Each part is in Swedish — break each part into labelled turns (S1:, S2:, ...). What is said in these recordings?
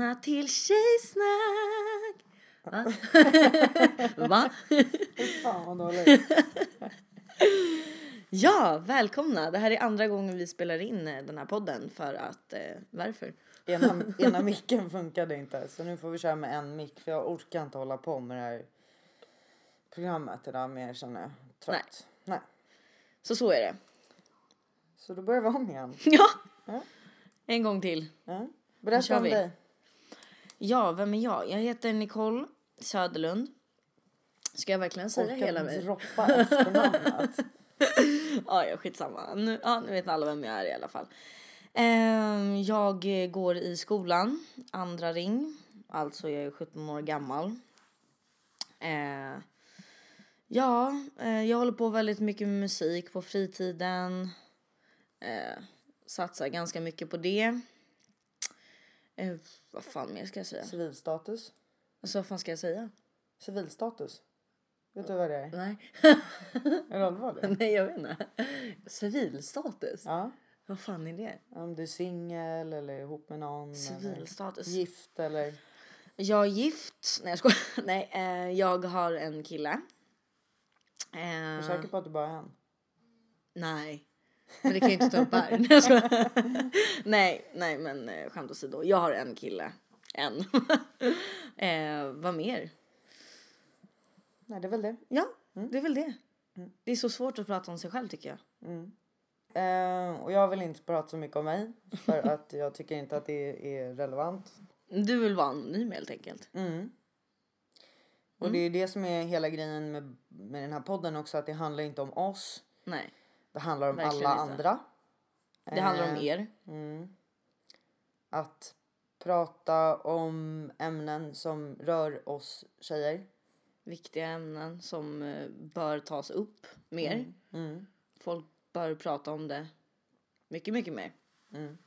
S1: Välkomna till Tjejsnack! Va? Va?
S2: Fan.
S1: Ja, välkomna! Det här är andra gången vi spelar in eh, den här podden för att, eh, varför?
S2: Ena, ena micken funkade inte så nu får vi köra med en mick för jag orkar inte hålla på med det här programmet idag mer känner jag trött. Nej.
S1: Så så är det.
S2: Så då börjar vi om igen.
S1: Ja!
S2: Ja.
S1: En gång till.
S2: Ja. Berätta om
S1: vi.
S2: dig.
S1: Ja, vem är jag? Jag heter Nicole Söderlund. Ska jag verkligen säga
S2: Orkar
S1: hela mig?
S2: droppa efternamnet.
S1: Ja, ja, skitsamma. Nu, ja, nu vet alla vem jag är i alla fall. Ehm, jag går i skolan, andra ring. Alltså jag är 17 år gammal. Eh, ja, eh, jag håller på väldigt mycket med musik på fritiden. Eh, satsar ganska mycket på det. Eh, vad fan mer ska jag säga?
S2: Civilstatus.
S1: Alltså vad fan ska jag säga?
S2: Civilstatus. Vet du vad det är?
S1: Nej,
S2: Är det allvarligt?
S1: nej jag vet inte. Civilstatus?
S2: Ja.
S1: Vad fan är det?
S2: Om du är singel eller ihop med någon.
S1: Civilstatus?
S2: Eller gift eller.
S1: Jag är gift. Nej jag skojar. Nej, eh, jag har en kille.
S2: Är du
S1: Eh,
S2: säker på att du bara är en?
S1: nej. Men det kan jag inte ta upp här. Nej, nej, nej men eh, skämt åsido. Jag har en kille. En. eh, vad mer?
S2: Nej det är väl det.
S1: Ja, det är väl det. Det är så svårt att prata om sig själv tycker jag.
S2: Eh, och jag vill inte prata så mycket om mig för att jag tycker inte att det är relevant.
S1: Du vill vara anonym helt enkelt.
S2: Mm. Och det är det som är hela grejen med, med den här podden också att det handlar inte om oss.
S1: Nej,
S2: Det handlar om
S1: Verkligen
S2: alla
S1: inte.
S2: andra.
S1: det handlar om
S2: Eh,
S1: er.
S2: Att prata om ämnen som rör oss tjejer.
S1: Viktiga ämnen som eh, bör tas upp mer.
S2: Mm.
S1: Folk bör prata om det mycket, mycket mer.
S2: Mm.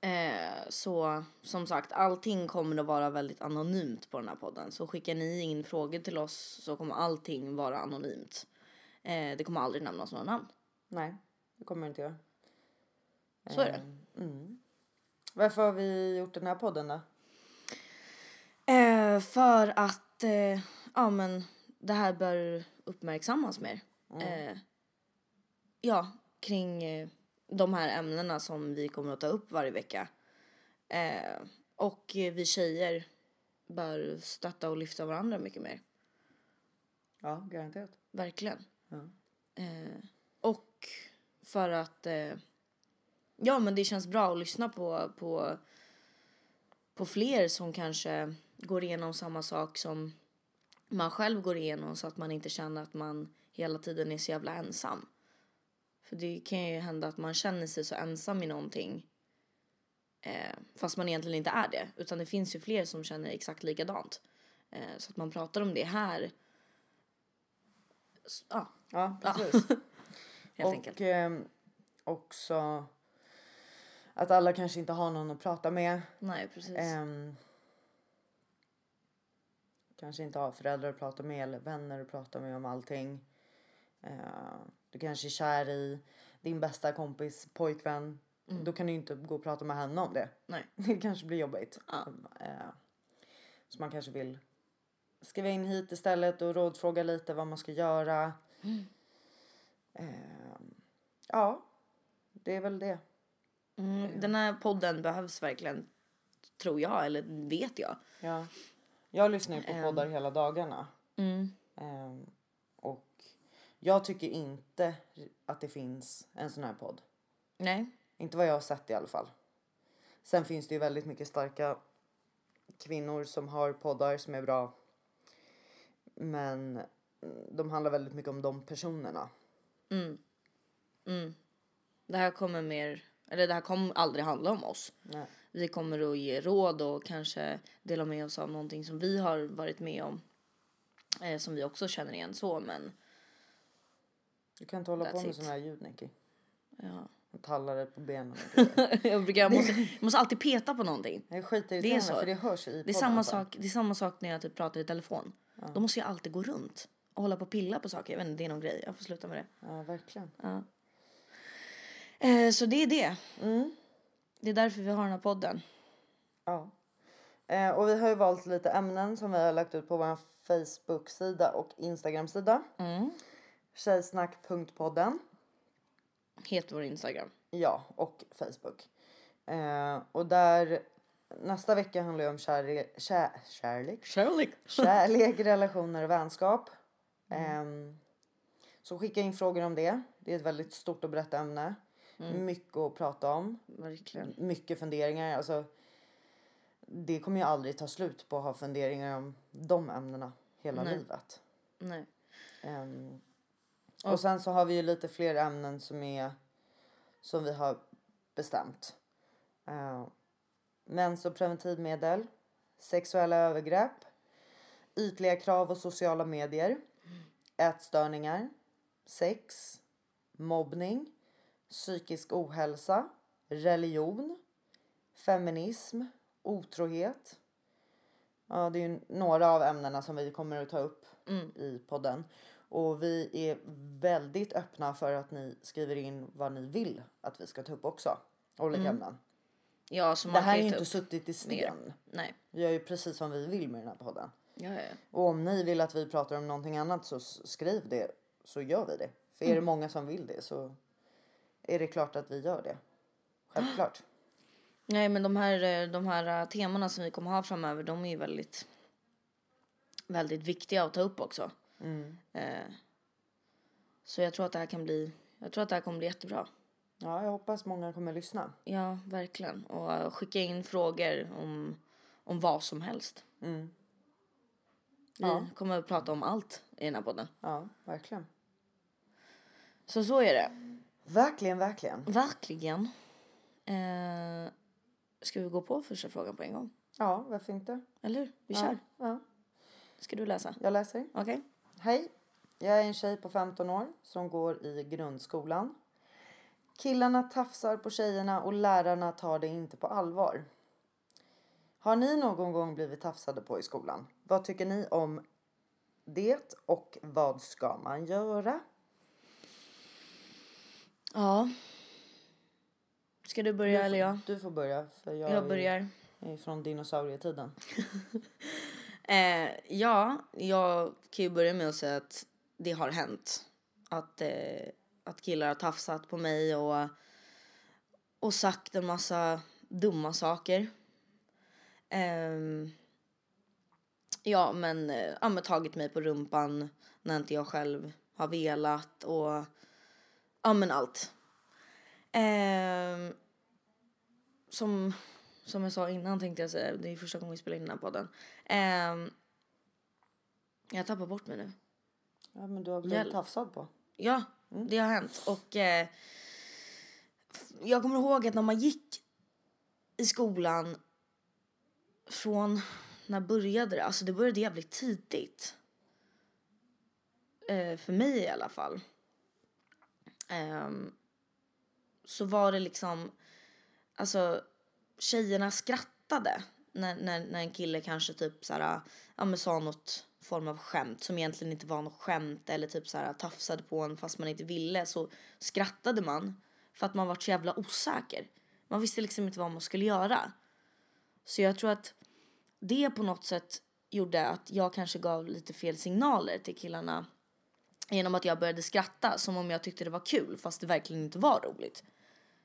S1: Eh, så som sagt, allting kommer att vara väldigt anonymt på den här podden. Så skickar ni in frågor till oss så kommer allting vara anonymt. Eh, det kommer aldrig nämnas några namn.
S2: Nej, det kommer jag inte göra.
S1: Så är det.
S2: Mm. Varför har vi gjort den här podden då?
S1: Eh, för att eh, ja, men det här bör uppmärksammas mer. Eh, ja, kring eh, de här ämnena som vi kommer att ta upp varje vecka. Eh, och eh, vi tjejer bör stötta och lyfta varandra mycket mer.
S2: Ja, garanterat.
S1: Verkligen. Eh, och för att eh, ja men det känns bra att lyssna på, på, på fler som kanske går igenom samma sak som man själv går igenom så att man inte känner att man hela tiden är så jävla ensam. För det kan ju hända att man känner sig så ensam i någonting eh, fast man egentligen inte är det. Utan det finns ju fler som känner exakt likadant. Eh, så att man pratar om det här. Ja,
S2: Ja, precis.
S1: helt
S2: och
S1: enkelt.
S2: ehm, också att alla kanske inte har någon att prata med.
S1: Nej, precis.
S2: Ehm, kanske inte har föräldrar att prata med eller vänner att prata med om allting. Ehm, du kanske är kär i din bästa kompis pojkvän. Då kan du inte gå och prata med henne om det.
S1: Nej.
S2: Det kanske blir jobbigt.
S1: Ja.
S2: Ehm, så man kanske vill skriva in hit istället och rådfråga lite vad man ska göra. Ehm, ja, det är väl det.
S1: Mm, den här podden behövs verkligen, tror jag, eller vet jag.
S2: Ja. Jag lyssnar ju på
S1: Ehm.
S2: poddar hela dagarna.
S1: Mm.
S2: Ehm, och jag tycker inte att det finns en sån här podd.
S1: Nej.
S2: Inte vad jag har sett i alla fall. Sen finns det ju väldigt mycket starka kvinnor som har poddar som är bra. Men mm, de handlar väldigt mycket om de personerna.
S1: Det här kommer mer, eller det här kommer aldrig handla om oss.
S2: Nej.
S1: Vi kommer att ge råd och kanske dela med oss av någonting som vi har varit med om. Eh, som vi också känner igen så, men
S2: Du kan inte hålla på med
S1: it.
S2: såna här ljud Nicky.
S1: ja.
S2: Och tallare på benen.
S1: jag, brukar, jag, måste, jag måste alltid peta på någonting.
S2: Det är skitirriterande
S1: Det är så.
S2: för det hörs i
S1: Det är, samma sak, det är samma sak när jag typ pratar i telefon. Då måste jag alltid gå runt och hålla på och pilla på saker. Jag vet inte, det är någon grej. Jag får sluta med det.
S2: Ja, verkligen.
S1: Eh, så det är det.
S2: Mm.
S1: Det är därför vi har den här podden.
S2: Ja. Eh, och vi har ju valt lite ämnen som vi har lagt ut på vår Facebook-sida och Instagram-sida.
S1: Mm.
S2: Tjejsnack.podden.
S1: Heter vår Instagram.
S2: Ja, och Facebook. Eh, och där nästa vecka handlar ju om kärlek, kär, kärlek,
S1: Kärlek.
S2: kärlek, relationer och vänskap. Ehm, så skicka in frågor om det. Det är ett väldigt stort och brett ämne. Mycket att prata om.
S1: Verkligen.
S2: Mycket funderingar. Alltså, det kommer ju aldrig ta slut på att ha funderingar om de ämnena hela
S1: Nej.
S2: livet.
S1: Nej.
S2: Ehm, och sen så har vi ju lite fler ämnen som är som vi har bestämt. Uh, mens och preventivmedel, sexuella övergrepp, ytliga krav och sociala medier, ätstörningar, sex, mobbning, psykisk ohälsa, religion, feminism, otrohet. Ja, det är ju några av ämnena som vi kommer att ta upp
S1: Mm.
S2: i podden. Och vi är väldigt öppna för att ni skriver in vad ni vill att vi ska ta upp också. Olika ämnen.
S1: Ja, så
S2: Det
S1: man
S2: här är
S1: kan
S2: ju
S1: ju ta
S2: inte
S1: upp
S2: suttit i
S1: mer.
S2: sten.
S1: Nej.
S2: Vi gör ju precis som vi vill med den här podden.
S1: Ja, ja. ja.
S2: Och om ni vill att vi pratar om någonting annat så s- skriv det så gör vi det. För är det många som vill det så är det klart att vi gör det. Självklart.
S1: Nej, men de här, eh, de här eh, temana som vi kommer ha framöver, de är ju väldigt, väldigt viktiga att ta upp också.
S2: Mm.
S1: Eh, så jag tror att det här kan bli, jag tror att det här kommer bli jättebra.
S2: Ja, jag hoppas många kommer lyssna.
S1: Ja, verkligen. Och skicka in frågor om, om vad som helst.
S2: Mm.
S1: Vi
S2: Ja.
S1: kommer att prata om allt i den här podden.
S2: Ja, verkligen.
S1: Så så är det.
S2: Verkligen, verkligen.
S1: Verkligen. Eh, ska vi gå på första frågan på en gång?
S2: Ja, varför inte?
S1: Eller hur? Vi
S2: Ja,
S1: kör.
S2: Ja,
S1: Ska du läsa?
S2: jag läser.
S1: Okej.
S2: Hej, jag är en tjej på 15 år som går i grundskolan. Killarna tafsar på tjejerna och lärarna tar det inte på allvar. Har ni någon gång blivit tafsade på i skolan? Vad tycker ni om det och vad ska man göra?
S1: Ja. Ska du börja eller jag?
S2: Du får börja för jag,
S1: Jag börjar.
S2: är från dinosaurietiden.
S1: Eh, ja, jag kan ju börja med att säga att det har hänt. Att, eh, att killar har tafsat på mig och, och sagt en massa dumma saker. Ehm, ja, men, ja, men tagit mig på rumpan när inte jag själv har velat och ja, men allt. Ehm, som, som jag sa innan tänkte jag säga, det är första gången vi spelar in den här podden. Ehm, jag tappar bort mig nu.
S2: Ja, men du har blivit
S1: Hjälp.
S2: tafsad på.
S1: Ja, Mm. det har hänt. Och eh, jag kommer ihåg att när man gick i skolan från, när började det? Alltså det började jävligt tidigt. Eh, för mig i alla fall. Eh, så var det liksom, alltså tjejerna skrattade när, när, när en kille kanske typ såhär, ja men sa något form av skämt som egentligen inte var något skämt eller typ så här tafsade på en fast man inte ville så skrattade man för att man var så jävla osäker. Man visste liksom inte vad man skulle göra. Så jag tror att det på något sätt gjorde att jag kanske gav lite fel signaler till killarna genom att jag började skratta som om jag tyckte det var kul fast det verkligen inte var roligt.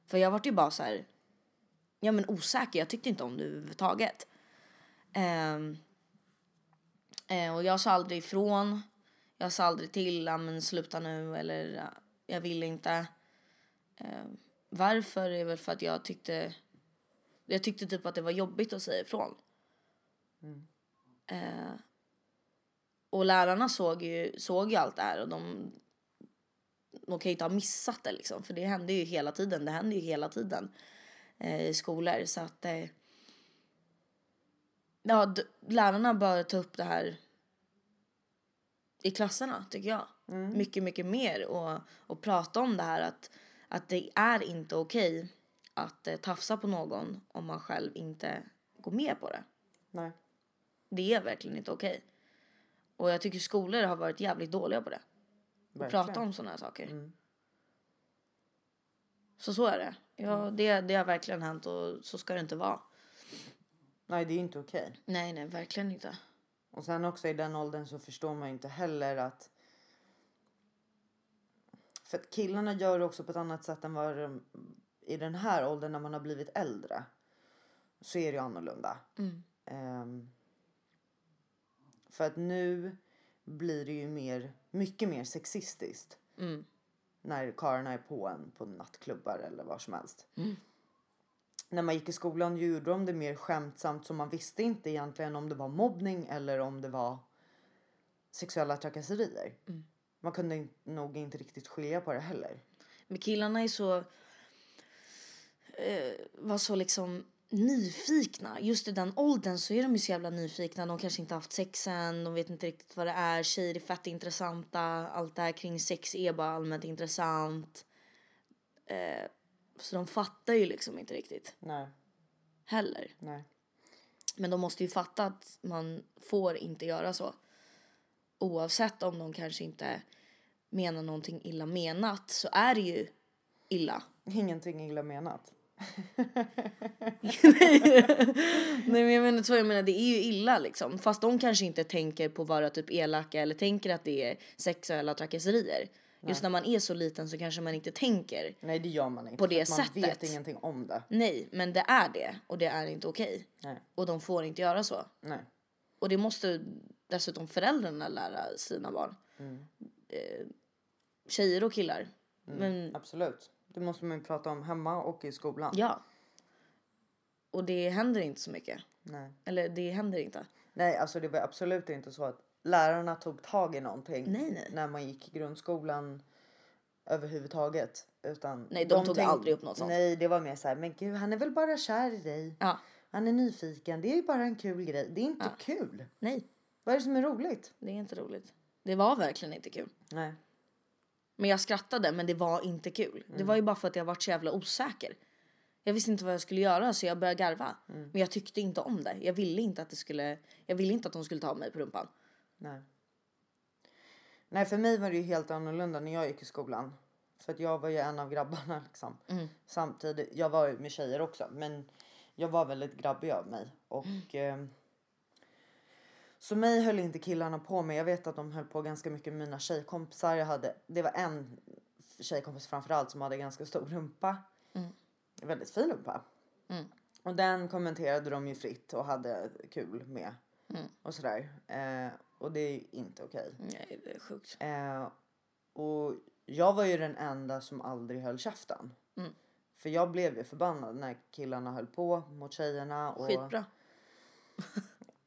S1: För jag vart ju bara så här, ja men osäker, jag tyckte inte om det överhuvudtaget. Um, eh, och jag sa aldrig ifrån. Jag sa aldrig till, men sluta nu eller ja, jag vill inte. Ehm, varför är väl för att jag tyckte, jag tyckte typ att det var jobbigt att säga ifrån. Eh, och lärarna såg ju, såg ju allt det här och de, de kan ju inte ha missat det liksom. För det hände ju hela tiden, det händer ju hela tiden eh, i skolor. Så att eh, ja, d- lärarna bör ta upp det här i klasserna tycker jag. Mycket, mycket mer och, och prata om det här att, att det är inte okej att eh, tafsa på någon om man själv inte går med på det.
S2: Nej.
S1: Det är verkligen inte okej. Och jag tycker skolor har varit jävligt dåliga på det. Att prata om sådana här saker.
S2: Mm.
S1: Så så är det. Ja, det. Det har verkligen hänt och så ska det inte vara.
S2: Nej, det är inte okej.
S1: Nej, nej, verkligen inte.
S2: Och sen också i den åldern så förstår man ju inte heller att... För att killarna gör det också på ett annat sätt än vad de... I den här åldern när man har blivit äldre. Så är det ju annorlunda.
S1: Mm.
S2: Ehm, för att nu blir det ju mer, mycket mer sexistiskt.
S1: Mm.
S2: När karlarna är på en på nattklubbar eller var som helst.
S1: Mm.
S2: När man gick i skolan gjorde de det mer skämtsamt så man visste inte egentligen om det var mobbning eller om det var sexuella trakasserier.
S1: Mm.
S2: Man kunde nog inte riktigt skilja på det heller.
S1: Men killarna är så... Eh, var så liksom nyfikna. Just i den åldern så är de ju så jävla nyfikna. De kanske inte haft sex än, de vet inte riktigt vad det är. Tjejer är fett intressanta. Allt det här kring sex är bara allmänt intressant. Eh, så de fattar ju liksom inte riktigt
S2: Nej,
S1: heller.
S2: nej.
S1: Men de måste ju fatta att man får inte göra så. Oavsett om de kanske inte menar någonting illa menat så är det ju illa.
S2: Ingenting illa menat.
S1: Nej men jag menar så, jag menar det är ju illa liksom. Fast de kanske inte tänker på att vara typ elaka eller tänker att det är sexuella trakasserier. Just när man är så liten så kanske man inte tänker.
S2: Nej, det gör man inte.
S1: På det
S2: man
S1: sättet.
S2: vet ingenting om det.
S1: Nej, men det är det och det är inte okej.
S2: Nej,
S1: Och de får inte göra så.
S2: nej.
S1: Och det måste dessutom föräldrarna lära sina barn.
S2: Mm.
S1: Eh, tjejer och killar. Men
S2: Absolut. Det måste man ju prata om hemma och i skolan.
S1: ja. Och det händer inte så mycket.
S2: Nej.
S1: Eller det händer inte.
S2: Nej, alltså det var absolut inte så att lärarna tog tag i någonting
S1: Nej, nej.
S2: när man gick i grundskolan överhuvudtaget. Utan
S1: Nej, de tog aldrig upp något sånt.
S2: Nej, det var mer så här, men gud, han är väl bara kär i dig.
S1: Ja.
S2: Han är nyfiken. Det är ju bara en kul grej. Det är inte kul.
S1: Nej,
S2: Vad är det som är roligt?
S1: det är inte roligt. Det var verkligen inte kul.
S2: Nej.
S1: Men jag skrattade, men det var inte kul. Det var ju bara för att jag var så jävla osäker. Jag visste inte vad jag skulle göra så jag började garva. Men jag tyckte inte om det. Jag ville inte att det skulle. Jag ville inte att de skulle ta mig på rumpan.
S2: Nej. Nej, för mig var det ju helt annorlunda när jag gick i skolan. För att jag var ju en av grabbarna liksom. Samtidigt, jag var ju med tjejer också, men jag var väldigt grabbig av mig. Och eh, så mig höll inte killarna på med. Jag vet att de höll på ganska mycket med mina tjejkompisar. Jag hade, det var en tjejkompis framförallt som hade ganska stor rumpa. Väldigt fin rumpa. Och den kommenterade de ju fritt och hade kul med. Och sådär. Eh, och det är ju inte okej.
S1: Nej, det är sjukt.
S2: Eh, och jag var ju den enda som aldrig höll käften.
S1: Mm.
S2: För jag blev ju förbannad när killarna höll på mot tjejerna. Och,
S1: Skitbra.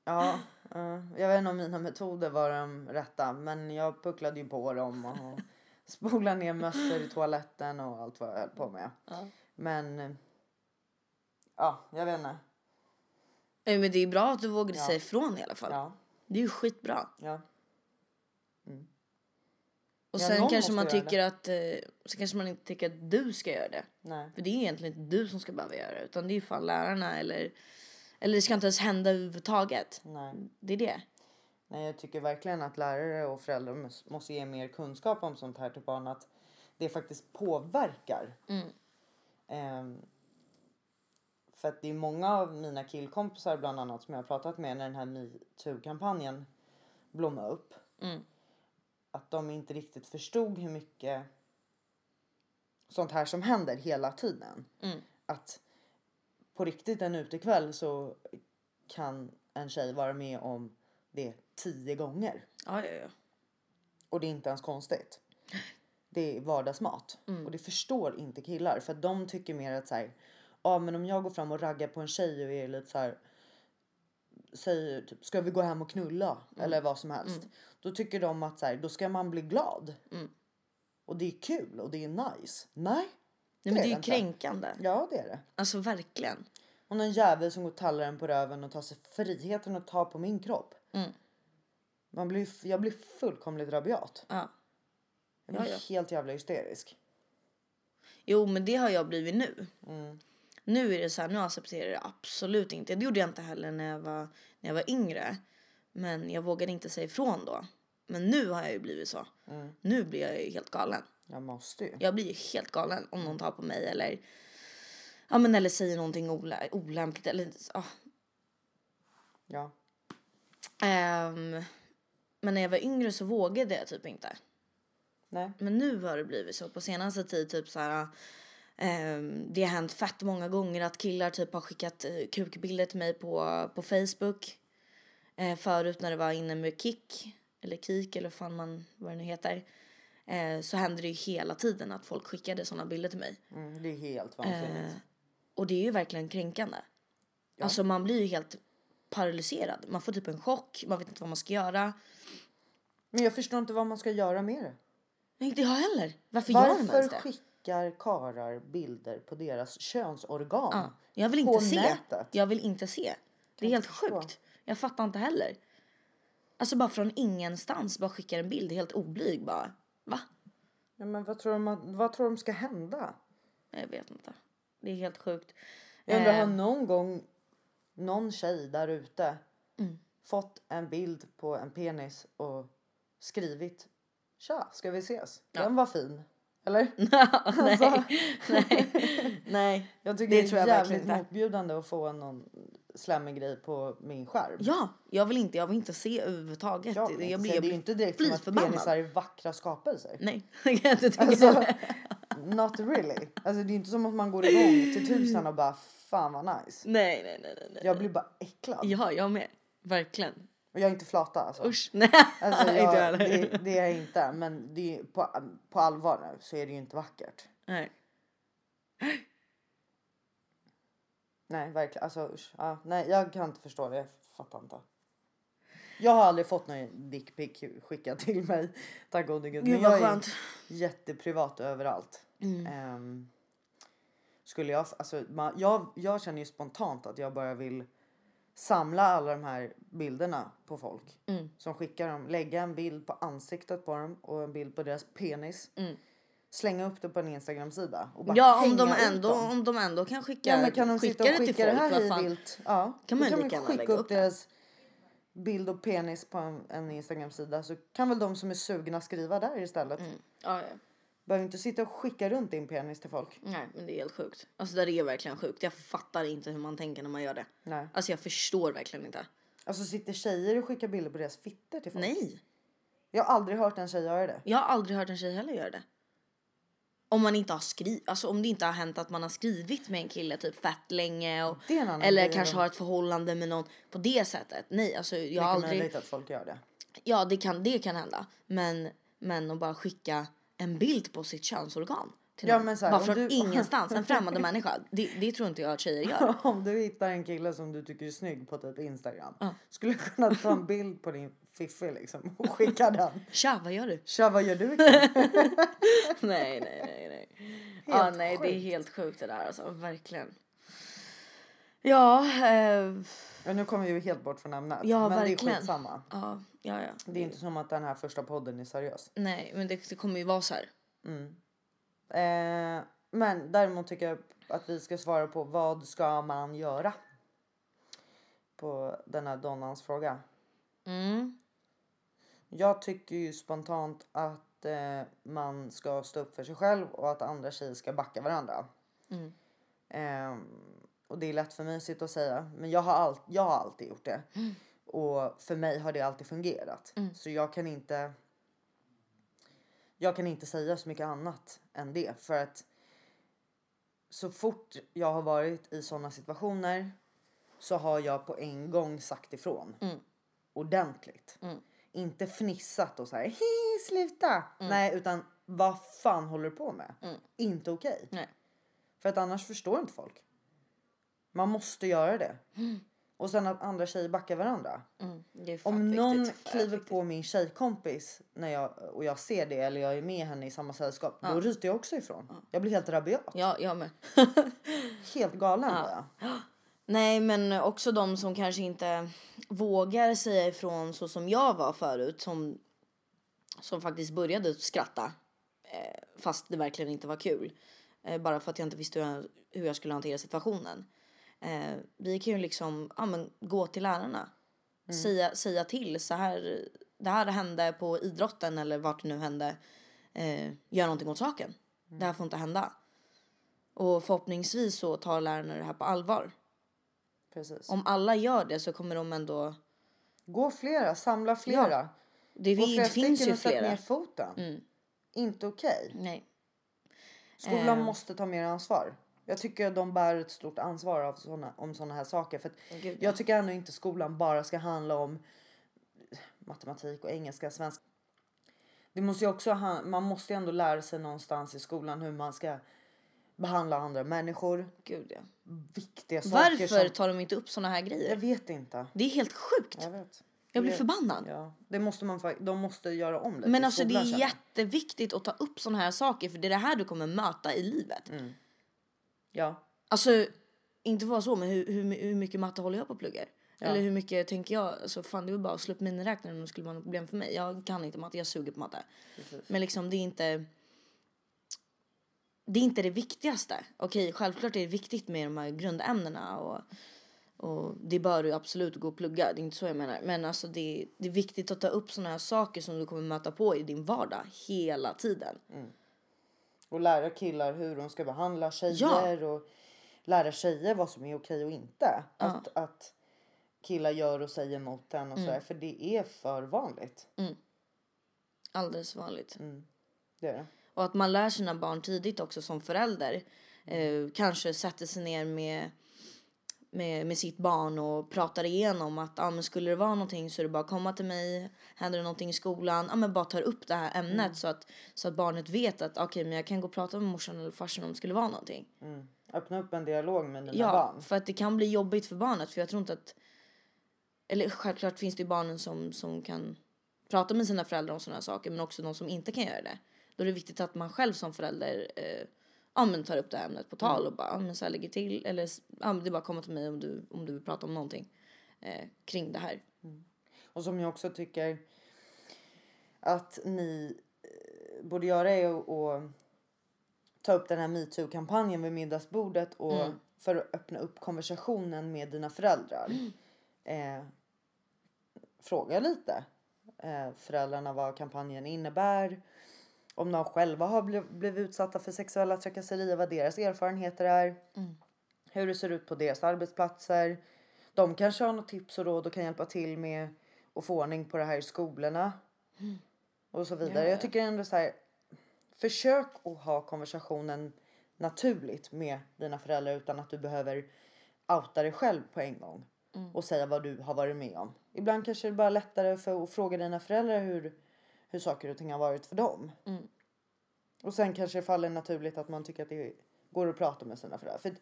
S2: Ja, eh, jag vet inte om mina metoder var de rätta. Men jag pucklade ju på dem och spolade ner mössor i toaletten och allt vad jag höll på med.
S1: Ja.
S2: Men ja, jag vet inte.
S1: Nej, men det är bra att du vågade
S2: Ja.
S1: säga ifrån i alla fall.
S2: Ja,
S1: Det är ju skitbra.
S2: ja.
S1: Och
S2: Ja,
S1: sen kanske man tycker att eh, så kanske man inte tycker att du ska göra det.
S2: Nej.
S1: För det är egentligen inte du som ska behöva göra det utan det är ju fan lärarna eller eller det ska inte ens hända överhuvudtaget.
S2: Nej.
S1: Det är det.
S2: Nej, jag tycker verkligen att lärare och föräldrar mås- måste ge mer kunskap om sånt här till barn. Att det faktiskt påverkar.
S1: Mm.
S2: Ehm, för att det är många av mina killkompisar bland annat som jag har pratat med när den här metoo-kampanjen blommade upp.
S1: Mm.
S2: Att de inte riktigt förstod hur mycket sånt här som händer hela tiden.
S1: Mm.
S2: Att på riktigt en utekväll så kan en tjej vara med om det tio gånger.
S1: Ja, ja, ja.
S2: Och det är inte ens konstigt. Det är vardagsmat.
S1: Mm.
S2: Och det förstår inte killar. För att de tycker mer att så här, ja men om jag går fram och raggar på en tjej och är lite så här. Säger typ, ska vi gå hem och knulla?
S1: Mm.
S2: Eller vad som helst. Då tycker de att så här, då ska man bli glad.
S1: Mm.
S2: Och det är kul och det är nice. Nej.
S1: Nej, men det är ju kränkande.
S2: Ja det är det.
S1: Alltså verkligen.
S2: Och någon jävel som går och tallar en på röven och tar sig friheten att ta på min kropp.
S1: Mm.
S2: Man blir, jag blir fullkomligt rabiat.
S1: Ja.
S2: Jag blir
S1: Ja, ja.
S2: helt jävla hysterisk.
S1: Jo, men det har jag blivit nu.
S2: Mm.
S1: Nu är det så här, nu accepterar jag det absolut inte. Det gjorde jag inte heller när jag var, när jag var yngre. Men jag vågade inte säga ifrån då. Men nu har jag ju blivit så.
S2: Mm.
S1: Nu blir jag ju helt galen.
S2: Jag måste ju.
S1: Jag blir ju helt galen om någon tar på mig eller ja men eller säger någonting olä- olämpligt eller ja.
S2: Ja.
S1: Ehm, men när jag var yngre så vågade jag typ inte.
S2: Nej.
S1: Men nu har det blivit så på senaste tid typ så här. Ehm, det har hänt fett många gånger att killar typ har skickat uh, kukbilder till mig på, på Facebook. Eh, förut när det var inne med Kik eller Kik eller fan man vad det nu heter. Eh, så hände det ju hela tiden att folk skickade sådana bilder till mig.
S2: Mm, det är helt vansinnigt.
S1: Eh, och det är ju verkligen kränkande. Alltså man blir ju helt paralyserad. Man får typ en chock, man vet inte vad man ska göra.
S2: Men jag förstår inte vad man ska göra med det.
S1: Nej, inte jag heller. Varför, gör de ens
S2: Varför
S1: det?
S2: Skickar karar bilder på deras könsorgan?
S1: Ja, jag vill
S2: På
S1: inte se.
S2: nätet?
S1: Jag vill inte se. Det är helt
S2: förstå.
S1: sjukt. Jag fattar inte heller. Alltså bara från ingenstans bara skickar en bild helt oblyg bara. Va?
S2: Ja, men vad tror, de, vad tror de ska hända?
S1: Jag vet inte. Det är helt sjukt.
S2: Jag undrar,
S1: Eh,
S2: har någon gång någon tjej där ute
S1: Mm.
S2: fått en bild på en penis och skrivit Tja, ska vi ses?
S1: Ja.
S2: Den var fin. Eller?
S1: nej,
S2: Alltså.
S1: nej, nej.
S2: Jag tycker
S1: Det
S2: det,
S1: tror
S2: är
S1: jag verkligen
S2: jävligt
S1: inte.
S2: motbjudande att få någon slemmig grej på min skärm.
S1: Ja, jag vill inte, jag vill inte se överhuvudtaget.
S2: Jag,
S1: jag, jag blir,
S2: det är ju inte direkt som att
S1: förbannad.
S2: penisar är vackra skapelser.
S1: Nej, jag kan inte tycka
S2: Alltså, not really. Alltså, det är inte som att man går igång till tusen och bara fan vad nice.
S1: Nej, nej, nej, nej, nej.
S2: Jag blir bara äcklad.
S1: Ja, jag med. Verkligen.
S2: Och jag är inte flata alltså.
S1: Usch. Nej,
S2: Alltså,
S1: inte jag
S2: det, det är jag inte. Men det är, på, på allvar nu så är det ju inte vackert.
S1: Nej.
S2: Nej, verkligen. Alltså, usch, ja, nej, jag kan inte förstå det. Jag fattar inte. Jag har aldrig fått någon dickpic skickad till mig. Tack gode gud. Men jag är jätteprivat överallt.
S1: Mm.
S2: Ehm, skulle jag, alltså, man, jag, jag känner ju spontant att jag bara vill samla alla de här bilderna på folk
S1: Mm.
S2: som skickar dem. Lägga en bild på ansiktet på dem och en bild på deras penis.
S1: Mm.
S2: Slänga upp det på en Instagram-sida. och bara
S1: Ja, om de, ändå,
S2: dem.
S1: om de ändå kan skicka,
S2: Ja, men kan de
S1: skicka
S2: och
S1: det till
S2: skicka
S1: folk,
S2: det här
S1: vad
S2: vilt? Ja,
S1: Kan man
S2: kan man skicka upp
S1: upp
S2: deras bild och penis på en, en Instagram-sida så kan väl de som är sugna skriva där istället.
S1: Mm. Ja, ja.
S2: Behöver inte sitta och skicka runt din penis till folk.
S1: Nej, men det är helt sjukt. Alltså det är verkligen sjukt. Jag fattar inte hur man tänker när man gör det.
S2: Nej.
S1: Alltså jag förstår verkligen inte.
S2: Alltså sitter tjejer och skickar bilder på deras fitter till folk?
S1: Nej,
S2: Jag har aldrig hört en tjej göra det.
S1: jag har aldrig hört en tjej heller göra det. Om man inte har skrivit, alltså om det inte har hänt att man har skrivit med en kille typ fett länge och
S2: Det är
S1: eller
S2: grej
S1: kanske har ett förhållande med någon på det sättet. Nej, alltså jag har aldrig.
S2: möjligt att folk gör det.
S1: Ja, det kan, det kan hända. Men, men att bara skicka en bild på sitt könsorgan. Till
S2: Ja,
S1: någon.
S2: men så här,
S1: bara från
S2: du-
S1: ingenstans. En främmande människa. Det, det tror inte jag att tjejer gör.
S2: Om du hittar en kille som du tycker är snygg på typ Instagram.
S1: Ja.
S2: Skulle du kunna ta en bild på din fiffi liksom och skicka den?
S1: Tja, vad gör du?
S2: Tja vad gör du ikväll?
S1: nej, nej, nej, nej. ja,
S2: Helt
S1: nej, det är
S2: sjukt.
S1: helt sjukt det där alltså. Verkligen. Ja, eh,
S2: Ja, nu kommer vi helt bort från ämnet.
S1: Ja,
S2: men det
S1: verkligen.
S2: är skitsamma.
S1: ja, ja, ja.
S2: Det är inte som att den här första podden är seriös.
S1: Nej, men det, det kommer ju vara så här.
S2: Mm. Eh, men däremot tycker jag att vi ska svara på vad ska man göra? På den här Donnans fråga.
S1: Mm.
S2: Jag tycker ju spontant att eh, man ska stå upp för sig själv och att andra tjejer ska backa varandra.
S1: Mm.
S2: Ehm, och det är lätt för mig att sitta och säga, men jag har, all, jag har alltid gjort det. Och för mig har det alltid fungerat. Så jag kan inte. Jag kan inte säga så mycket annat än det för att. Så fort jag har varit i sådana situationer så har jag på en gång sagt ifrån.
S1: Mm.
S2: Ordentligt.
S1: Mm.
S2: Inte fnissat och så här, hi sluta. Nej, utan vad fan håller du på med?
S1: Mm.
S2: Inte okej.
S1: Nej.
S2: För att annars förstår inte folk. Man måste göra det. Och sen att andra tjejer backar varandra.
S1: Mm.
S2: Om någon
S1: viktigt,
S2: kliver
S1: viktigt.
S2: på min tjejkompis när jag, och jag ser det eller jag är med henne i samma sällskap. Då ryter jag också ifrån. Jag blir helt rabiat.
S1: Ja, jag med.
S2: Helt galen bara.
S1: Nej, men också de som kanske inte vågar säga ifrån så som jag var förut. Som, som faktiskt började skratta. Eh, fast det verkligen inte var kul. Eh, bara för att jag inte visste hur jag, hur jag skulle hantera situationen. Eh, vi kan ju liksom ja, men, gå till lärarna. Säga, säga till. Så här, det här hände på idrotten eller vart det nu hände. Eh, gör någonting åt saken. Det här får inte hända. Och förhoppningsvis så tar lärarna det här på allvar.
S2: Precis.
S1: Om alla gör det så kommer de ändå...
S2: Gå flera, samla flera.
S1: Det,
S2: Gå
S1: vi,
S2: flera
S1: det finns ju
S2: och sätt ner
S1: flera.
S2: foten.
S1: Mm.
S2: Inte okej.
S1: Nej.
S2: Skolan
S1: Eh.
S2: måste ta mer ansvar. Jag tycker att de bär ett stort ansvar av såna, om sådana här saker. För
S1: Gud, ja.
S2: jag tycker ändå inte skolan bara ska handla om matematik och engelska, svenska. Det måste också man måste ju ändå lära sig någonstans i skolan hur man ska behandla andra människor.
S1: Gud, ja.
S2: Viktiga saker
S1: Varför
S2: som...
S1: tar de inte upp såna här
S2: Jag
S1: grejer?
S2: vet inte.
S1: Det är helt sjukt.
S2: Jag vet.
S1: Jag blir
S2: Det-
S1: förbannad.
S2: Ja, det måste man de måste göra om lite
S1: Men alltså det
S2: skolan,
S1: är
S2: känner jag.
S1: jätteviktigt att ta upp såna här saker för det är det här du kommer möta i livet.
S2: Mm. Ja,
S1: Alltså inte vara så men hur, hur, hur mycket matte håller jag på att plugga? Eller hur mycket tänker jag? Alltså fan det är väl bara att slå upp miniräknaren om det skulle vara något problem för mig. Jag kan inte matte, jag suger på matte.
S2: precis.
S1: Men liksom det är inte det är inte det viktigaste. Okej, självklart är det viktigt med de här grundämnena och, och det bör du absolut gå och plugga. Det är inte så jag menar. Men alltså det, det är viktigt att ta upp såna här saker som du kommer möta på i din vardag hela tiden.
S2: Och lära killar hur de ska behandla tjejer och lära tjejer vad som är okej och inte. Att, att killar gör och säger mot en och sådär. För det är för vanligt.
S1: Alldeles vanligt.
S2: Det är det.
S1: Och att man lär sina barn tidigt också som förälder. Eh, kanske sätter sig ner med, med, med sitt barn och pratar igenom att ah, men skulle det vara någonting så är det bara att komma till mig. Händer det någonting i skolan, ah, men bara tar upp det här ämnet så, att, så att barnet vet att okej men jag kan gå och prata med morsan eller farsan om det skulle vara någonting.
S2: Mm. Öppna upp en dialog med dina
S1: Ja,
S2: barn.
S1: för att det kan bli jobbigt för barnet för jag tror inte att eller självklart finns det ju barnen som, som kan prata med sina föräldrar om sådana saker men också de som inte kan göra det. Då är det viktigt att man själv som förälder eh, ja, men tar upp det här ämnet på tal och bara ja, men så här lägger till eller ja, men det är bara att komma till mig om du, om du vill prata om någonting eh, kring det här.
S2: Och som jag också tycker att ni eh, borde göra är att ta upp den här metoo-kampanjen vid middagsbordet och för att öppna upp konversationen med dina föräldrar. Eh, fråga lite eh, föräldrarna vad kampanjen innebär. Om de själva har bliv, blivit utsatta för sexuella trakasserier, vad deras erfarenheter är. Hur det ser ut på deras arbetsplatser. De kanske har något tips och råd och kan hjälpa till med att få ordning på det här i skolorna. Och så vidare.
S1: Ja.
S2: Jag tycker ändå så här. Försök att ha konversationen naturligt med dina föräldrar utan att du behöver outa dig själv på en gång. Och säga vad du har varit med om. Ibland kanske det bara är lättare för att fråga dina föräldrar hur, hur saker och ting har varit för dem. Och sen kanske det faller naturligt att man tycker att det går att prata med sina föräldrar. För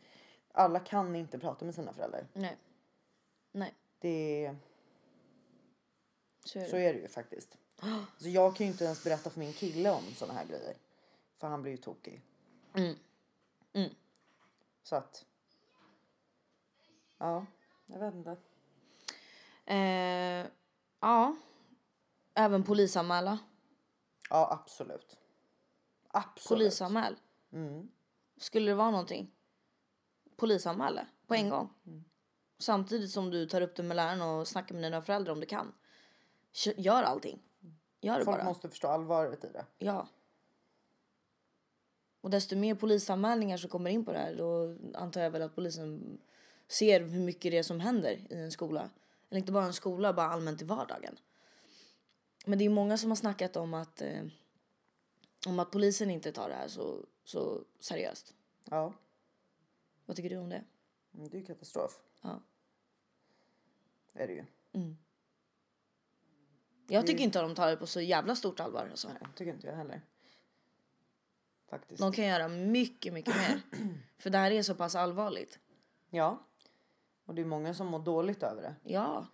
S2: alla kan inte prata med sina föräldrar.
S1: Nej. Nej,
S2: Det,
S1: så är det.
S2: så är det ju faktiskt. Så jag kan ju inte ens berätta för min kille om såna här grejer. För han blir ju tokig.
S1: Mm. Mm.
S2: Så att. Ja, jag vet inte.
S1: Eh, ja. Även polisanmäla.
S2: Ja, absolut. Absolut.
S1: Polisanmäl.
S2: Mm.
S1: Skulle det vara någonting, polisanmäl det på en gång. Samtidigt som du tar upp det med läraren och snackar med dina föräldrar om du kan. Gör allting. Gör det
S2: Folk
S1: bara.
S2: måste förstå allvaret i det.
S1: Ja. Och desto mer polisanmälningar som kommer in på det här då antar jag väl att polisen ser hur mycket det är som händer i en skola. Eller inte bara en skola, bara allmänt i vardagen. Men det är många som har snackat om att, eh, om att polisen inte tar det här så, så seriöst.
S2: Ja,
S1: Vad tycker du om det?
S2: men det är ju katastrof.
S1: Ja.
S2: Det är det ju.
S1: Jag tycker inte att de tar det på så jävla stort allvar. Alltså.
S2: Nej, tycker inte jag heller. Faktiskt.
S1: De kan göra mycket, mycket mer. För det här är så pass allvarligt.
S2: Ja. Och det är många som mår dåligt över det.
S1: Ja.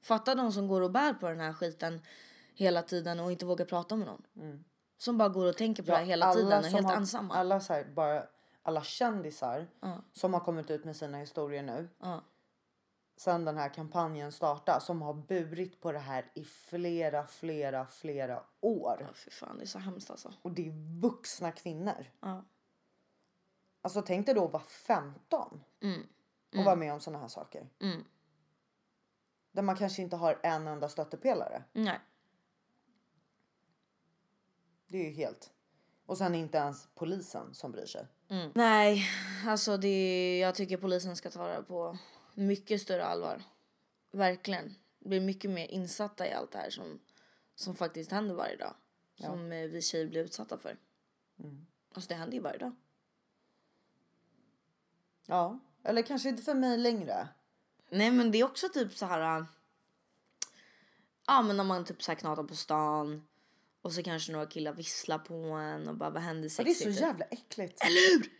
S1: Fatta de som går och bär på den här skiten hela tiden och inte vågar prata med någon. Som bara går och tänker på det här hela tiden och är helt
S2: har,
S1: ensamma.
S2: Alla, så här, bara, alla kändisar
S1: Ja.
S2: som har kommit ut med sina historier nu.
S1: Ja.
S2: Sen den här kampanjen startade. Som har burit på det här i flera, flera, flera år.
S1: Ja, fy fan, det är så hemskt alltså.
S2: Och det är vuxna kvinnor.
S1: Ja.
S2: Alltså tänk dig då att vara 15.
S1: Mm.
S2: Och vara med om såna här saker.
S1: Mm.
S2: Där man kanske inte har en enda stöttepelare.
S1: Nej.
S2: Det är ju helt. Och sen inte ens polisen som bryr sig.
S1: Mm. Nej, alltså det, jag tycker polisen ska ta det på mycket större allvar. Verkligen. Blir mycket mer insatta i allt det här som, som faktiskt händer varje dag. Som eh, vi tjejer blir utsatta för. Alltså det händer ju varje dag.
S2: Ja, eller kanske inte för mig längre.
S1: Nej men det är också typ så här. äh, Ja men om man typ så här knatar på stan. Och så kanske några killar visslar på en och bara vad händer
S2: Ja, det är
S1: sexigt?
S2: så jävla äckligt.
S1: Eller hur?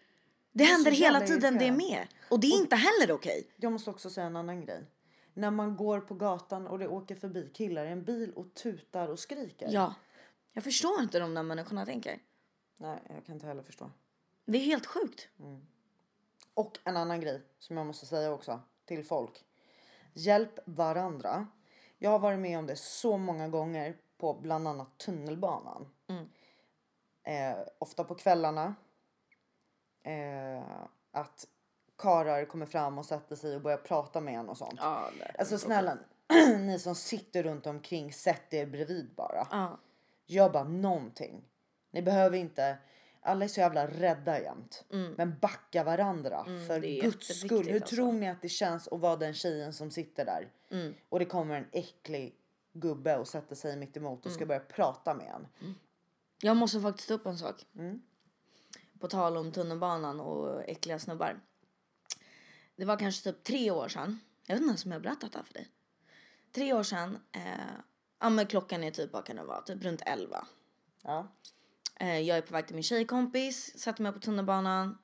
S1: Det händer
S2: så
S1: hela tiden det
S2: irriterande.
S1: med. Och det är inte heller okej.
S2: Jag måste också säga en annan grej. När man går på gatan och det åker förbi killar i en bil och tutar och skriker.
S1: Ja. Jag förstår inte de där människorna tänker.
S2: Nej, jag kan inte heller förstå.
S1: Det är helt sjukt.
S2: Och en annan grej som jag måste säga också till folk. Hjälp varandra. Jag har varit med om det så många gånger på bland annat tunnelbanan. Eh, ofta på kvällarna. Eh, att karar kommer fram och sätter sig och börjar prata med en och sånt.
S1: Det
S2: Alltså snälla, ni som sitter runt omkring, sätt er bredvid bara.
S1: Ja.
S2: Gör bara någonting. Ni behöver inte, alla är så jävla rädda jämt. Men backa varandra för
S1: Mm. är
S2: guds skull. Hur
S1: alltså.
S2: tror ni att det känns att vara den tjejen som sitter där?
S1: Mm.
S2: Och det kommer en äcklig gubbe och sätter sig mitt emot och
S1: Mm.
S2: ska börja prata med en.
S1: Jag måste faktiskt ta upp en sak.
S2: Mm.
S1: På tal om tunnelbanan och äckliga snubbar. Det var kanske typ tre år sedan. Jag vet inte ens om jag har berättat det här för dig. Tre år sedan. Eh, ja men klockan är typ, vad kan det vara? Typ runt elva.
S2: Ja.
S1: Eh, jag är på väg till min tjejkompis. Sätter mig på tunnelbanan.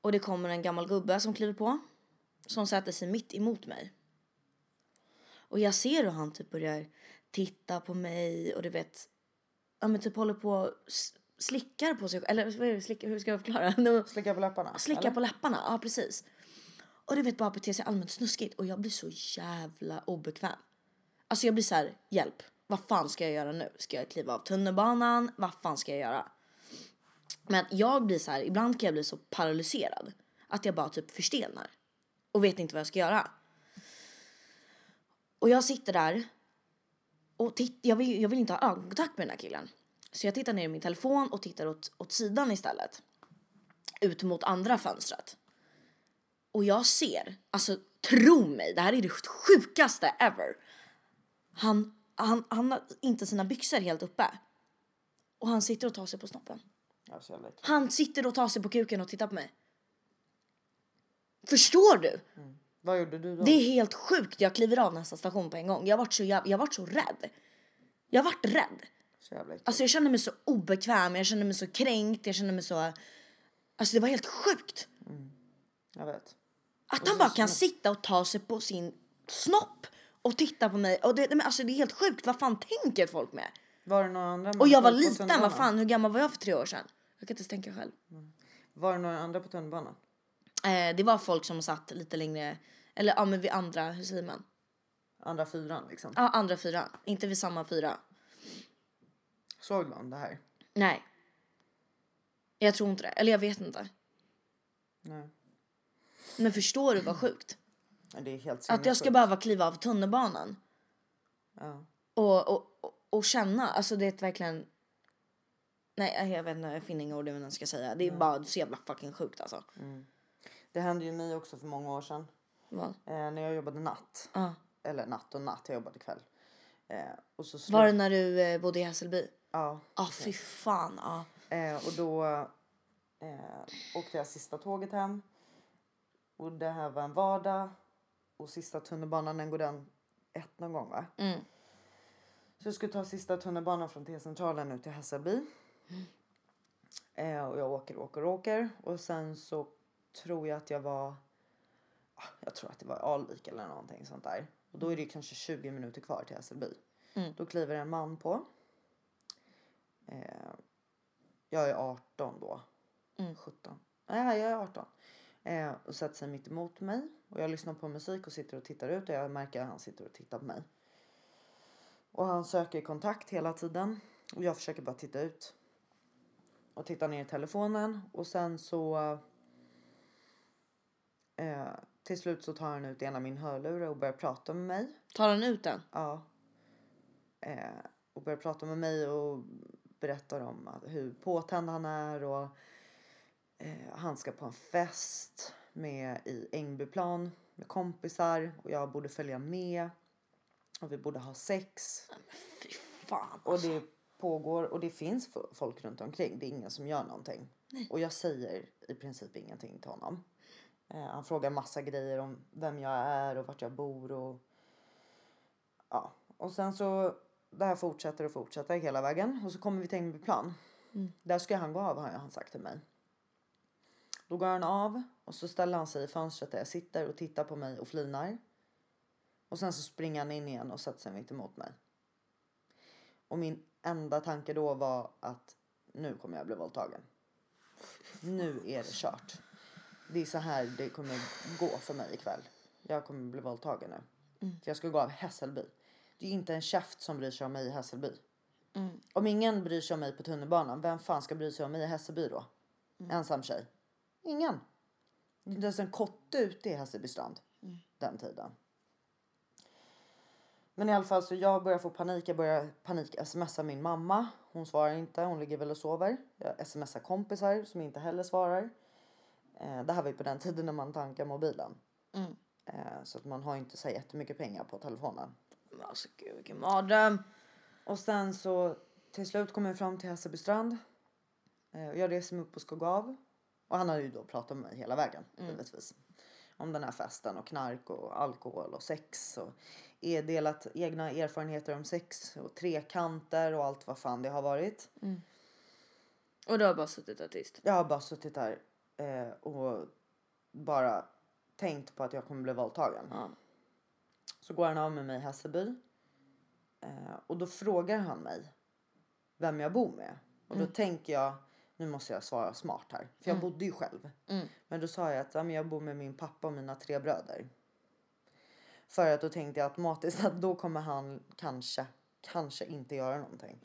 S1: Och det kommer en gammal gubbe som kliver på. Som sätter sig mitt emot mig. Och jag ser hur han typ börjar titta på mig och du vet. Ja men typ håller på och slickar på sig. Eller vad är det, slicka, hur ska jag förklara? No,
S2: Slicka på läpparna.
S1: Slicka
S2: eller?
S1: på läpparna, ja precis. Och du vet bara beter sig allmänt snuskigt och jag blir så jävla obekväm. Alltså jag blir så här, hjälp. Vad fan ska jag göra nu? Ska jag kliva av tunnelbanan? Vad fan ska jag göra? Men jag blir så här, ibland kan jag bli så paralyserad att jag bara typ förstelnar och vet inte vad jag ska göra. Och jag sitter där och titt, jag, vill, jag vill inte ha ögonkontakt med den här killen. Så jag tittar ner i min telefon och tittar åt, åt sidan istället. Ut mot andra fönstret. Och jag ser, alltså tro mig, det här är det sjukaste ever. Han, han, han har inte sina byxor helt uppe. Och han sitter och tar sig på snoppen. Han sitter och tar sig på kuken och tittar på mig. Förstår du?
S2: Vad gjorde du då?
S1: Det är helt sjukt. Jag kliver av nästa station på en gång. Jag vart så, jag, jag vart så rädd. Jag vart rädd.
S2: Så jävla äckligt.
S1: Alltså jag kände mig så obekväm, jag kände mig så kränkt, jag kände mig så... Alltså det var helt sjukt.
S2: Jag vet.
S1: Att han bara kan sitta och ta sig på sin snopp och titta på mig. Och det, men alltså det är helt sjukt. Vad fan tänker folk med?
S2: Var det några andra
S1: Och jag var liten, vad fan, hur gammal var jag för tre år sedan? Jag kan inte ens tänka själv.
S2: Var det några andra på tunnelbanan?
S1: Eh, det var folk som satt lite längre, eller ja men vid andra, hur säger man?
S2: Andra fyran liksom.
S1: Ja, andra fyra. Inte vid samma fyra.
S2: Såg de det här?
S1: Nej. Jag tror inte det. Eller jag vet inte.
S2: Nej.
S1: Men förstår du vad sjukt?
S2: Det är helt
S1: Att jag ska behöva kliva av tunnelbanan
S2: Ja.
S1: och, och, och, och känna, alltså det är verkligen... Nej, jag vet inte, jag finner inga ord jag ska säga. Det är bara så jävla fucking sjukt alltså.
S2: Det hände ju mig också för många år sedan.
S1: Vad?
S2: Eh, när jag jobbade natt.
S1: Ja.
S2: Eller natt och natt, jag jobbade kväll. Eh, och så
S1: Var det när du eh, bodde i Hässelby?
S2: Ja.
S1: Ja, fy fan. Ja.
S2: Eh, och då eh, åkte jag sista tåget hem. Och det här var en vardag. Och sista tunnelbanan, den går den ett någon gång va?
S1: Mm.
S2: Så jag skulle ta sista tunnelbanan från T-centralen ut till Hässelby. Eh, och jag åker, åker, åker. Och sen så tror jag att jag var... Jag tror att det var Alvik eller någonting sånt där. Och då är det kanske 20 minuter kvar till Hässelby.
S1: Mm.
S2: Då kliver en man på. Eh, jag är 18 då.
S1: Mm.
S2: 17. Nej, jag är 18. Eh, och sätter sig mitt emot mig. Och jag lyssnar på musik och sitter och tittar ut. Och jag märker att han sitter och tittar på mig. Och han söker kontakt hela tiden. Och jag försöker bara titta ut. Och titta ner i telefonen. Och sen så... Eh, till slut så tar han ut ena min hörlur och börjar prata med mig.
S1: Tar han ut den?
S2: Ja. Eh, och börjar prata med mig och berättar om att, hur påtänd han är och eh, han ska på en fest med i Ängbyplan med kompisar och jag borde följa med. Och vi borde ha sex.
S1: Fy fan.
S2: Och det pågår och det finns folk runt omkring. Det är ingen som gör någonting. Och jag säger i princip ingenting till honom. Eh, han frågar massa grejer om vem jag är och vart jag bor och ja. Och sen så det här fortsätter och fortsätter hela vägen och så kommer vi till Ängbyplan. Där ska han gå av har han sagt till mig. Då går han av och så ställer han sig i fönstret där jag sitter och tittar på mig och flinar. Och sen så springer han in igen och sätter sig mitt emot mig. Och min enda tanke då var att nu kommer jag bli våldtagen. Nu är det kört. Det är så här det kommer gå för mig ikväll. Jag kommer bli våldtagen nu. För jag ska gå av Hässelby. Det är inte en käft som bryr sig om mig i Hässelby. Om ingen bryr sig om mig på tunnelbanan, vem fan ska bry sig om mig i Hässelby då? Ensam tjej. Ingen. Det är inte ens en kotte ute i Hässelby strand den tiden. Men i alla fall så jag börjar få panik. Jag börjar panik smsa min mamma. Hon svarar inte. Hon ligger väl och sover. Jag smsar kompisar som inte heller svarar. Eh, det här var ju på den tiden när man tankar mobilen. Eh, så att man har inte så jättemycket pengar på telefonen.
S1: Men Alltså gud vilken mardröm.
S2: Och sen så till slut kommer jag fram till Hässelby strand. Eh, jag reser mig upp och ska gå av. Och han har ju då pratat med mig hela vägen givetvis. Om den här festen och knark och alkohol och sex. Och delat egna erfarenheter om sex och trekanter och allt vad fan det har varit.
S1: Och du har bara suttit där tyst.
S2: Jag har bara suttit där eh, och bara tänkt på att jag kommer bli våldtagen.
S1: Ja.
S2: Så går han av med mig i Hässelby. Eh, och då frågar han mig vem jag bor med. Och då tänker jag, nu måste jag svara smart här. För jag bodde ju själv. Men då sa jag att ja, jag bor med min pappa och mina tre bröder. För att då tänkte jag automatiskt att då kommer han kanske, kanske inte göra någonting.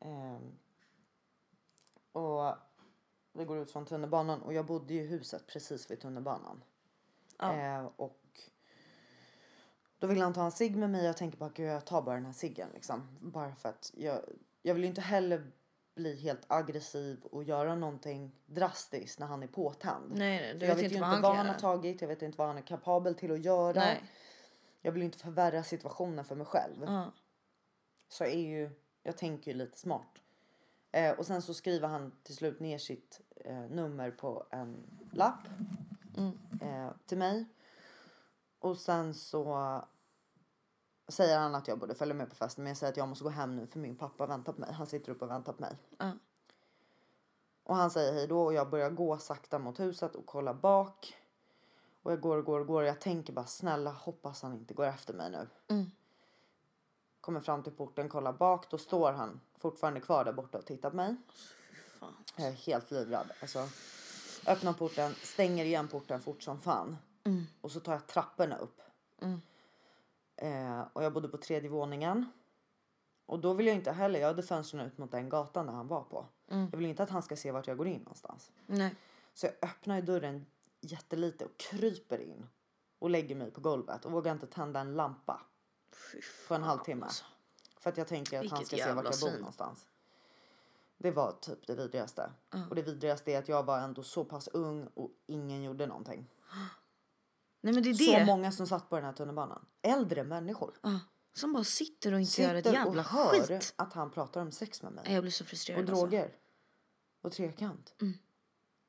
S2: Ehm, och vi går ut från tunnelbanan och jag bodde ju i huset precis vid tunnelbanan. Eh, och då vill han ta en cigg med mig. Jag tänker bara, gud jag tar bara den här ciggen liksom. Bara för att jag, jag vill ju inte heller bli helt aggressiv och göra någonting drastiskt när han är påtänd.
S1: Nej, nej, du
S2: jag
S1: vet inte
S2: ju
S1: vad
S2: inte
S1: han
S2: vad han har tagit. Jag vet inte vad han är kapabel till att göra.
S1: Nej.
S2: Jag vill inte förvärra situationen för mig själv.
S1: Ja.
S2: Så är ju, jag tänker ju lite smart. Eh, och sen så skriver han till slut ner sitt eh, nummer på en lapp. Eh, till mig. Och sen så säger han att jag borde följa med på festen. Men jag säger att jag måste gå hem nu för min pappa väntar på mig. Han sitter uppe och väntar på mig.
S1: Ja.
S2: Och han säger hej då och jag börjar gå sakta mot huset och kolla bak. Och jag går och går och går och jag tänker bara snälla hoppas han inte går efter mig nu. Kommer fram till porten, kollar bak. Då står han fortfarande kvar där borta och tittar på mig.
S1: Fan.
S2: Jag är helt livrädd. Alltså, öppnar porten, stänger igen porten fort som fan. Och så tar jag trapporna upp. Eh, och jag bodde på tredje våningen. Och då vill jag inte heller, jag hade fönstren ut mot den gatan där han var på. Jag vill inte att han ska se vart jag går in någonstans.
S1: Nej.
S2: Så jag öppnar dörren jättelite och kryper in. Och lägger mig på golvet och vågar inte tända en lampa på en halvtimme.
S1: alltså.
S2: För att jag tänker att han
S1: Vilket
S2: ska se vart jag bor någonstans. Det var typ det vidrigaste. Och det vidrigaste är att jag var ändå så pass ung och ingen gjorde någonting.
S1: Nej men det är
S2: Så
S1: det.
S2: många som satt på den här tunnelbanan. Äldre människor.
S1: Ja. Som bara sitter och inte gör ett
S2: Sitter
S1: jävla
S2: och hör
S1: skit.
S2: att han pratar om sex med mig.
S1: Jag blir så frustrerad.
S2: Och
S1: alltså.
S2: droger. Och trekant.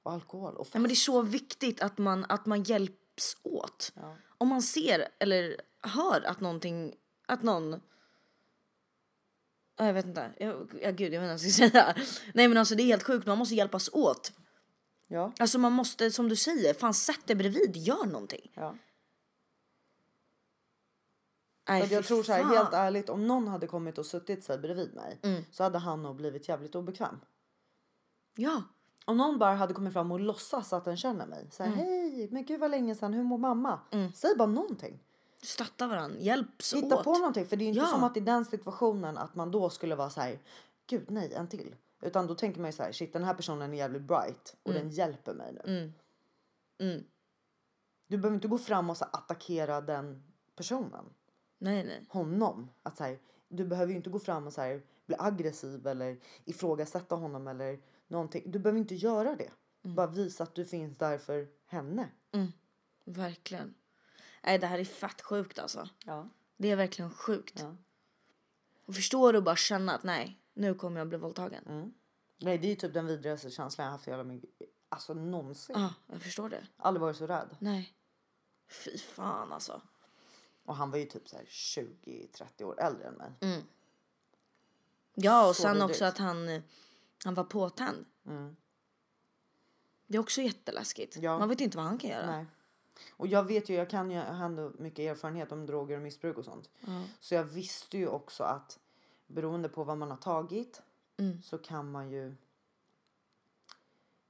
S2: Och alkohol. Och fest.
S1: Nej, men det är så viktigt att man, att man hjälps åt.
S2: Ja.
S1: Om man ser eller hör att någonting, att någon Ja, jag vet inte. Jag, ja, gud, jag vet inte vad jag ska säga. Nej men alltså det är helt sjukt. Man måste hjälpas åt.
S2: Ja.
S1: Alltså man måste, som du säger, fan sätt dig bredvid. Gör någonting.
S2: ja.
S1: Nej,
S2: jag tror så här,
S1: fan.
S2: helt ärligt, om någon hade kommit och suttit sig bredvid mig
S1: Mm.
S2: så hade han nog blivit jävligt obekväm.
S1: Ja.
S2: Om någon bara hade kommit fram och låtsas att den känner mig. Så här,
S1: Mm.
S2: hej, men gud vad länge sedan, hur mår mamma? Säg bara någonting.
S1: Stötta varandra. Hjälps
S2: Hitta
S1: åt.
S2: på någonting. För det är ju inte
S1: Ja.
S2: som att i den situationen att man då skulle vara så här, gud nej, en till. Utan då tänker man ju så här, shit den här personen är jävligt bright och den hjälper mig nu.
S1: Mm.
S2: Du behöver inte gå fram och så attackera den personen.
S1: Nej nej.
S2: honom. Att så här, du behöver ju inte gå fram och så här, bli aggressiv eller ifrågasätta honom eller någonting. Du behöver inte göra det. Bara visa att du finns där för henne.
S1: Verkligen. Nej, det här är fett sjukt alltså.
S2: Ja.
S1: Det är verkligen sjukt.
S2: ja.
S1: Och förstår du bara känna att nej, nu kommer jag bli våldtagen.
S2: Mm. Nej, det är typ den vidrigaste känslan jag haft i hela min... Alltså någonsin.
S1: Ja, jag förstår det.
S2: Aldrig varit så rädd.
S1: Nej. Fy fan alltså.
S2: Och han var ju typ så här 20-30 år äldre än mig.
S1: Mm. Ja, och
S2: Så
S1: sen
S2: vidrigt.
S1: också att han, han var påtänd.
S2: Mm.
S1: Det är också jätteläskigt.
S2: Ja.
S1: Man vet inte vad han kan göra.
S2: Nej. Och jag vet ju, jag kan ju, har mycket erfarenhet om droger och missbruk och sånt.
S1: Ja.
S2: Så jag visste ju också att beroende på vad man har tagit
S1: Mm.
S2: så kan man ju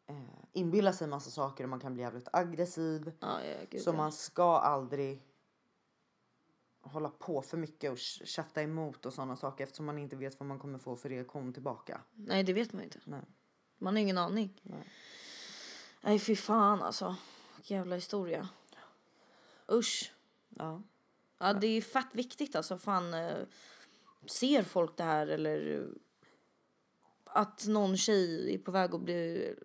S2: eh, inbilla sig massa saker och man kan bli jävligt aggressiv.
S1: Ja, ja, gud,
S2: Så
S1: ja.
S2: man ska aldrig hålla på för mycket och kä- käfta emot och sådana saker eftersom man inte vet vad man kommer få för reaktion tillbaka.
S1: Nej, det vet man inte.
S2: Nej.
S1: Man har ingen aning.
S2: Nej.
S1: Nej, fy fan alltså. Jävla historia. Usch.
S2: Ja.
S1: Ja, det är fett viktigt alltså. Fan, eh, ser folk det här eller eh, att någon tjej är på väg att bli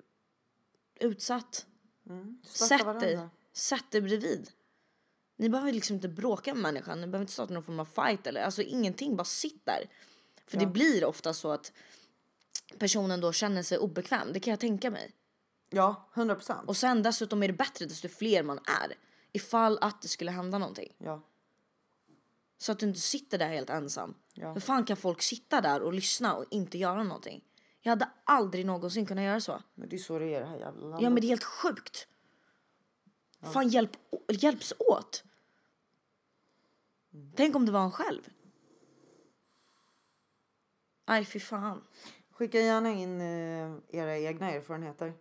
S1: utsatt.
S2: Mm.
S1: Sätt dig. Sätt dig bredvid. Ni behöver liksom inte bråka med människan. Ni behöver inte starta någon form av fight eller alltså ingenting. Bara sitt där. För det
S2: Ja.
S1: blir ofta så att personen då känner sig obekväm. Det kan jag tänka mig.
S2: Ja, 100 procent.
S1: Och sen dessutom är det bättre desto fler man är. Ifall att det skulle hända någonting.
S2: Ja.
S1: Så att du inte sitter där helt ensam.
S2: Ja.
S1: Hur fan kan folk sitta där och lyssna och inte göra någonting? Jag hade aldrig någonsin kunnat göra så.
S2: Men det är så det är det här jävla landet.
S1: Ja men det är helt sjukt. Fan hjälp, hjälps åt. Tänk om det var en själv. Aj fy fan.
S2: Skicka gärna in eh, era egna erfarenheter.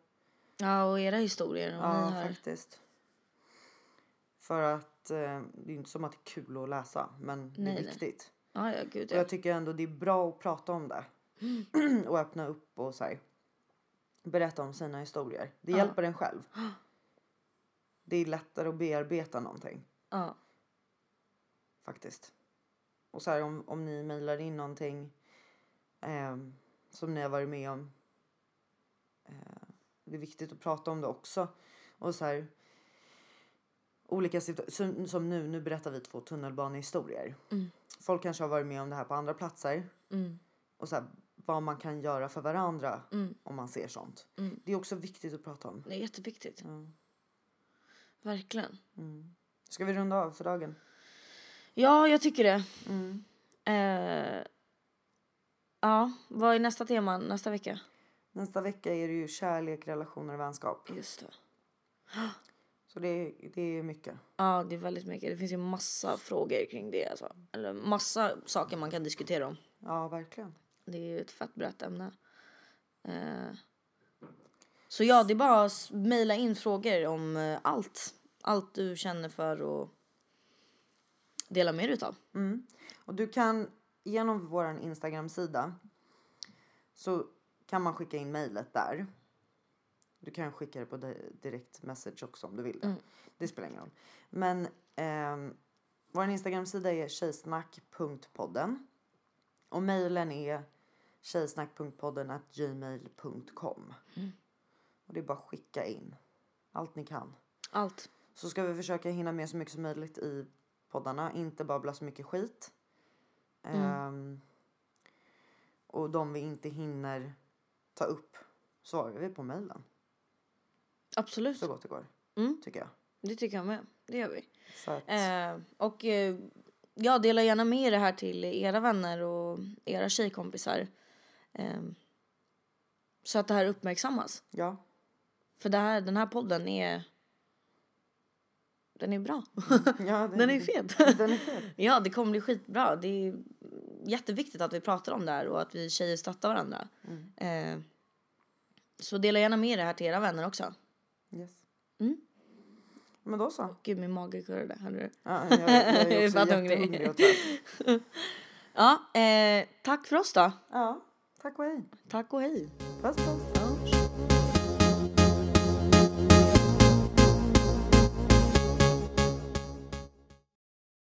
S1: Ja och era historier.
S2: Ja, faktiskt. För att eh, det är inte som att det är kul att läsa, men det
S1: Nej,
S2: är
S1: nej.
S2: viktigt.
S1: Ja, ja gud
S2: Och
S1: ja.
S2: jag tycker ändå det är bra att prata om det. och öppna upp och så här, berätta om sina historier. Det
S1: Ja.
S2: hjälper en själv. Det är lättare att bearbeta någonting
S1: ja.
S2: faktiskt. Och så här om, om ni mejlar in någonting ehm, som ni har varit med om. Eh, det är viktigt att prata om det också. Och så här olika situationer. Som, nu, nu berättar vi två tunnelbanehistorier.
S1: Mm.
S2: Folk kanske har varit med om det här på andra platser.
S1: Mm.
S2: Och så här, vad man kan göra för varandra
S1: Mm.
S2: om man ser sånt.
S1: Mm.
S2: Det är också viktigt att prata om.
S1: Det är jätteviktigt. Verkligen.
S2: Mm. Ska vi runda av för dagen?
S1: Ja jag tycker det.
S2: Mm.
S1: Eh, ja vad är nästa tema nästa vecka?
S2: Nästa vecka är det ju kärlek, relationer och vänskap.
S1: Just det.
S2: Så det, det är mycket.
S1: Ja det är väldigt mycket. Det finns ju massa frågor kring det alltså. Eller massa saker man kan diskutera om.
S2: Ja, verkligen.
S1: Det är ju ett fett brett ämne. Eh, så ja, det är bara att mejla in frågor om eh, allt. Allt du känner för och dela med dig utav.
S2: Mm. Och du kan genom vår Instagram-sida så kan man skicka in mejlet där. Du kan skicka det på di- direkt message också om du vill det.
S1: Mm.
S2: Det spelar ingen roll. Men ehm, vår Instagram-sida är tjejsnack.podden. Och mejlen är tjejsnack.podden at gmail.com.
S1: Mm.
S2: Och det är bara att skicka in allt ni kan.
S1: Allt.
S2: Så ska vi försöka hinna med så mycket som möjligt i poddarna. Inte babbla så mycket skit.
S1: Mm.
S2: Ehm, och de vi inte hinner ta upp svarar vi på mejlen.
S1: Absolut.
S2: Så gott det går.
S1: Mm.
S2: Tycker jag.
S1: Det tycker jag med. Det gör vi.
S2: Att,
S1: Eh, och eh, jag delar gärna med er det här till era vänner och era tjejkompisar. Eh, så att det här uppmärksammas.
S2: ja,
S1: För det här, den här podden är... Den är bra.
S2: ja,
S1: Den är fet.
S2: Den är fet.
S1: ja, det kommer bli skitbra. Det är jätteviktigt att vi pratar om det här och att vi tjejer stöttar varandra.
S2: Mm.
S1: Eh, så dela gärna med det här till era vänner också.
S2: Yes.
S1: Mm.
S2: Men då så.
S1: Gud, min mage kurrade. Hörde du?
S2: Ja, jag, jag är också jättehungrig och trött.
S1: Ja, eh, tack för oss då.
S2: Ja, tack och hej.
S1: Tack och hej.
S2: Puss puss.